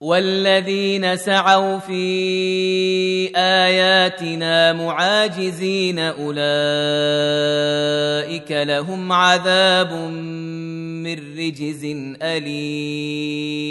والذين سعوا في آياتنا معاجزين أولئك لهم عذاب من رجز أليم.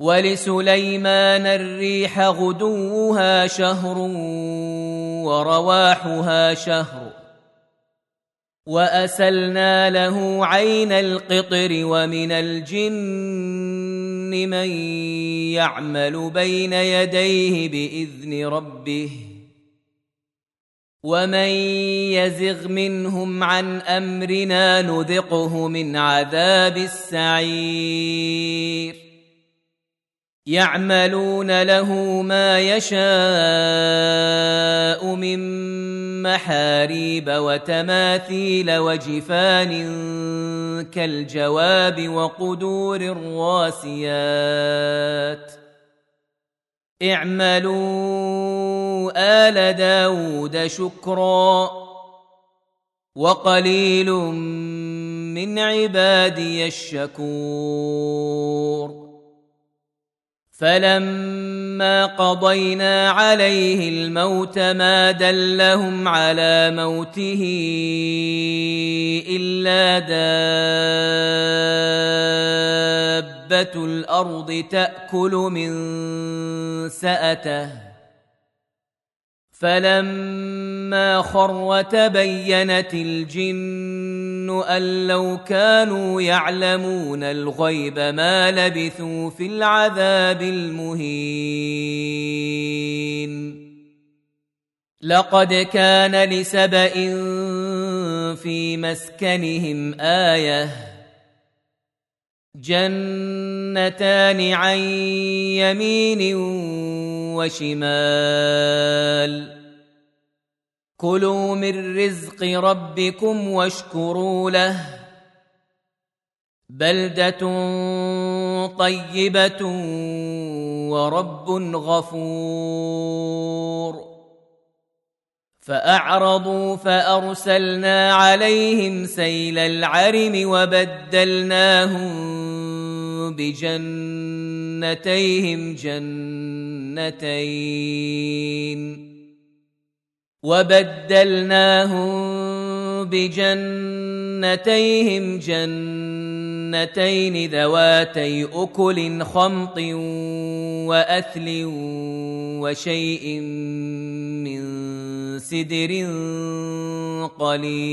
ولسليمان الريح غدوها شهر ورواحها شهر وأسلنا له عين القطر ومن الجن من يعمل بين يديه بإذن ربه ومن يزغ منهم عن أمرنا نذقه من عذاب السعير يعملون له ما يشاء من محاريب وتماثيل وجفان كالجواب وقدور الراسيات. اعملوا آل داود شكرا. وقليل من عبادي الشكور. فلما قضينا عليه الموت ما دلهم على موته الا دابه الأرض تاكل من ساته فلما خر تبينت الجن أن لو كانوا يعلمون الغيب ما لبثوا في العذاب المهين. لقد كان لسبأ في مسكنهم آية جنتان عن يمين وشمال. كلوا من رزق ربكم واشكروا له. بلدة طيبة ورب غفور. فأعرضوا فأرسلنا عليهم سيل العرم وبدلناهم بجنتيهم جنتين. وبدلناهم بجنتيهم جنتين ذواتي أكل خمط وأثل وشيء من سدر قليل.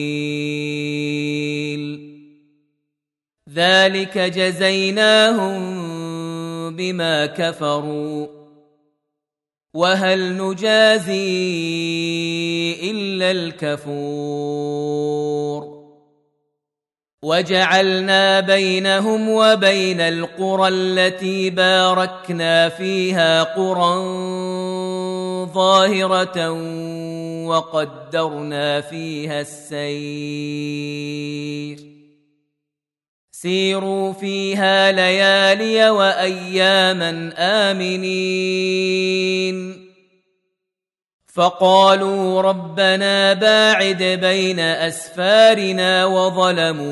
ذلك جزيناهم بما كفروا. وهل نجازي إلا الكفور وجعلنا بينهم وبين القرى التي باركنا فيها قرى ظاهرة وقدرنا فيها السير سيروا فيها ليالي وأياما آمنين. فقالوا ربنا باعد بين أسفارنا وظلموا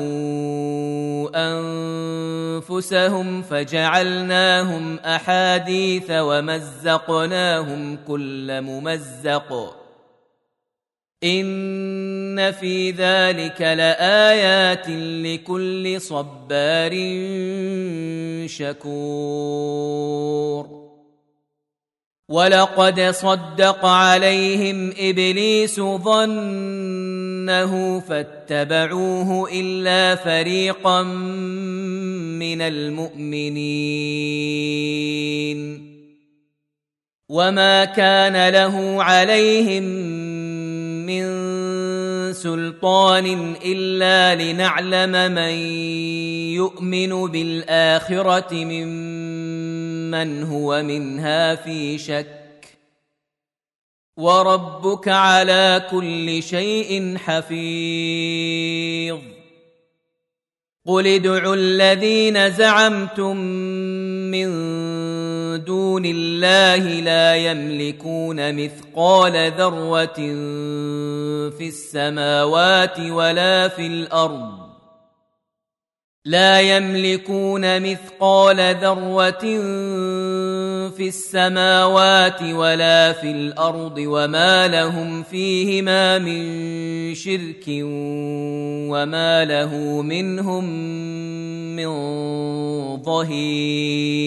أنفسهم فجعلناهم أحاديث ومزقناهم كل ممزق. ان في ذلك لايات لكل صبار شكور. ولقد صدق عليهم ابليس ظنه فاتبعوه الا فريقا من المؤمنين. وما كان له عليهم من سلطان إلا لنعلم من يؤمن بالآخرة ممن هو منها في شك. وربك على كل شيء حفيظ. قل ادعوا الذين زعمتم من دون الله لا يملكون مثقال ذرة في السماوات ولا في الأرض. لا يملكون مثقال ذرة في السماوات ولا في الأرض وما لهم فيهما من شرك وما له منهم من ظهير.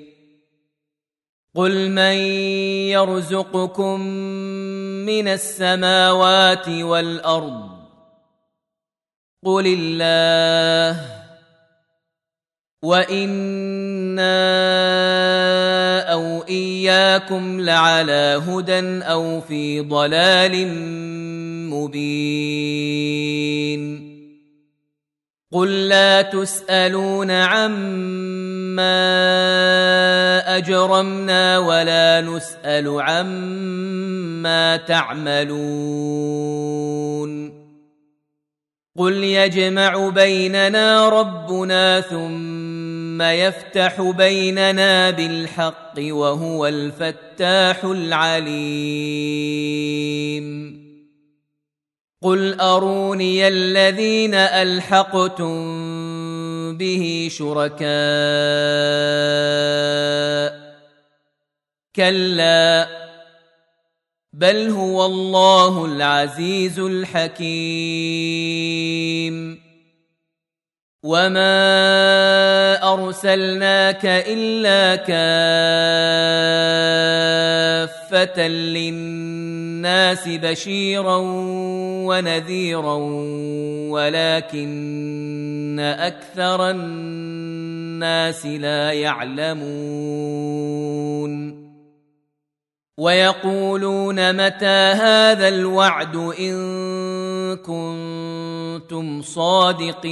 قل من يرزقكم من السماوات والارض قل الله وأنا أو اياكم لعلى هدى أو في ضلال مبين قل لا تسالون عما اجرمنا ولا نسال عما تعملون قل يجمع بيننا ربنا ثم يفتح بيننا بالحق وهو الفتاح العليم قل اروني الذين الحقتم به شركاء كلا بل هو الله العزيز الحكيم وما ارسلناك الا كافة للناس بشيرا ونذيرا ولكن أكثر الناس لا يعلمون. ويقولون متى هذا الوعد إن كنتم صادقين.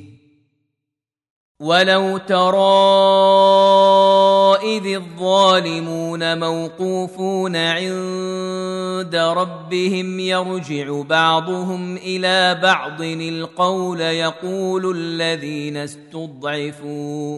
ولو ترى اذ الظالمون موقوفون عند ربهم يرجع بعضهم إلى بعض القول يقول الذين استضعفوا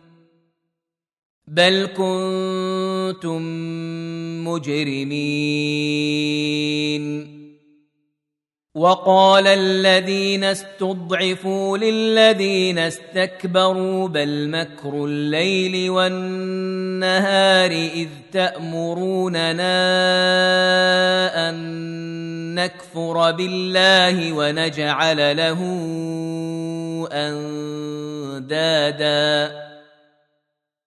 بل كنتم مجرمين. وقال الذين استضعفوا للذين استكبروا بل مكر الليل والنهار إذ تأمروننا أن نكفر بالله ونجعل له أندادا.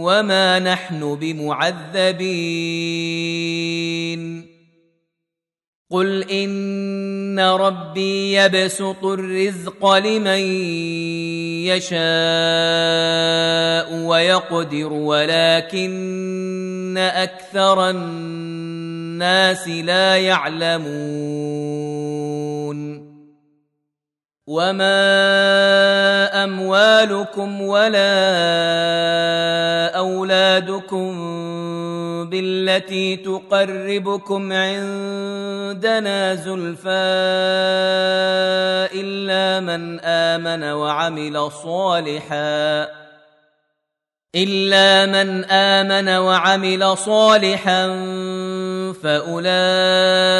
وما نحن بمعذبين قل ان ربي يبسط الرزق لمن يشاء ويقدر ولكن أكثر الناس لا يعلمون وما اموالكم ولا اولادكم بالتي تقربكم عندنا زلفى الا من امن وعمل صالحا الا من امن وعمل صالحا فاولئك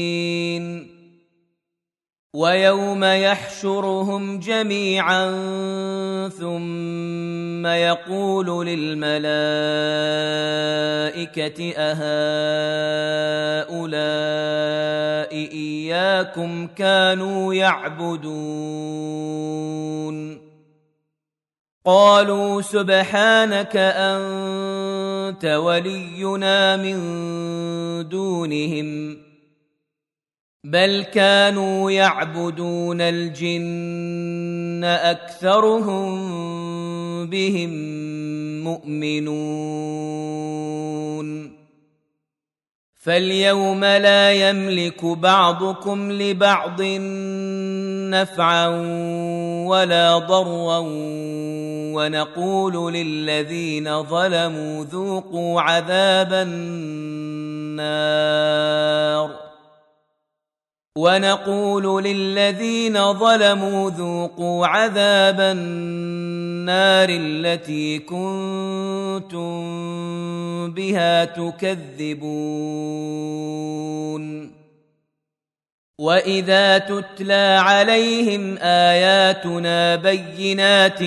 ويوم يحشرهم جميعا ثم يقول للملائكة أهؤلاء إياكم كانوا يعبدون؟ قالوا سبحانك أنت ولينا من دونهم. بل كانوا يعبدون الجن أكثرهم بهم مؤمنون. فاليوم لا يملك بعضكم لبعض نفعا ولا ضرا ونقول للذين ظلموا ذوقوا عذاب النار. ونقول للذين ظلموا ذوقوا عذاب النار التي كنتم بها تكذبون. وإذا تتلى عليهم آياتنا بينات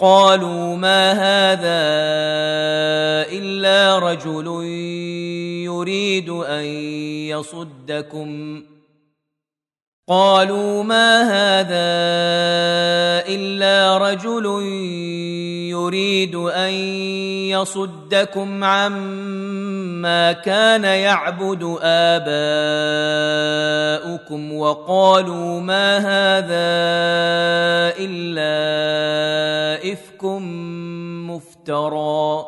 قالوا ما هذا إلا رجل يريد أن يصدكم. قالوا ما هذا إلا رجل يريد أن يصدكم عما كان يعبد آباؤكم. وقالوا ما هذا إلا مفترى.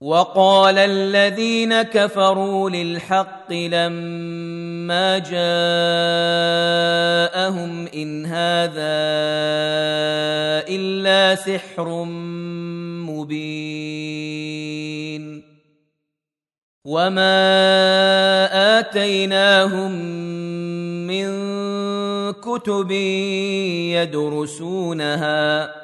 وقال الذين كفروا للحق لما جاءهم إن هذا إلا سحر مبين. وما آتيناهم من كتب يدرسونها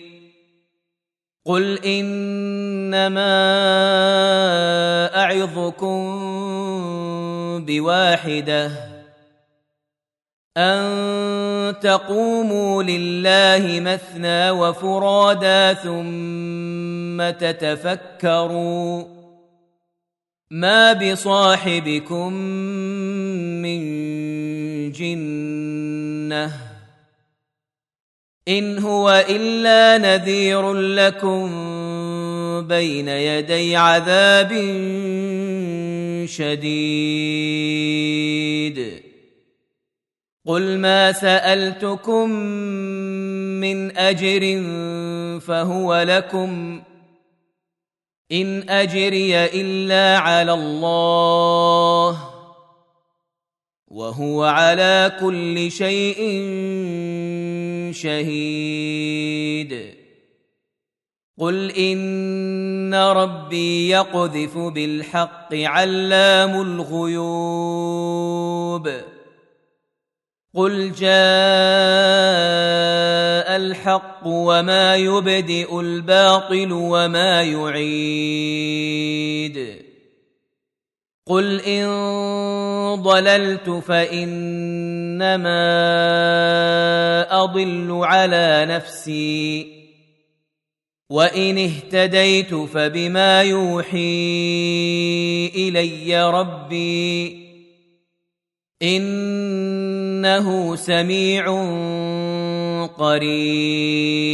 قل انما اعظكم بواحده ان تقوموا لله مثنى وفرادا ثم تتفكروا ما بصاحبكم من جنه إن هو إلا نذير لكم بين يدي عذاب شديد. قل ما سألتكم من أجر فهو لكم. إن أجري إلا على الله. وهو على كل شيء شهيد. قل إن ربي يقذف بالحق علام الغيوب. قل جاء الحق وما يبدئ الباطل وما يعيد. قل ان ضللت فانما اضل على نفسي وان اهتديت فبما يوحي الي ربي انه سميع قريب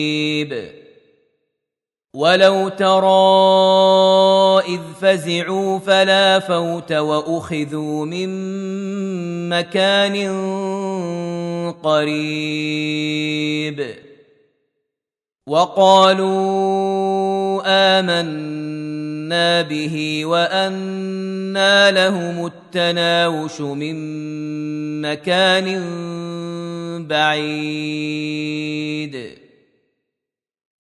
ولو ترى اذ فزعوا فلا فوت واخذوا من مكان قريب وقالوا امنا به وانى لهم التناوش من مكان بعيد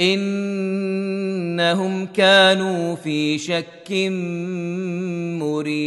إنهم كانوا في شك مريب.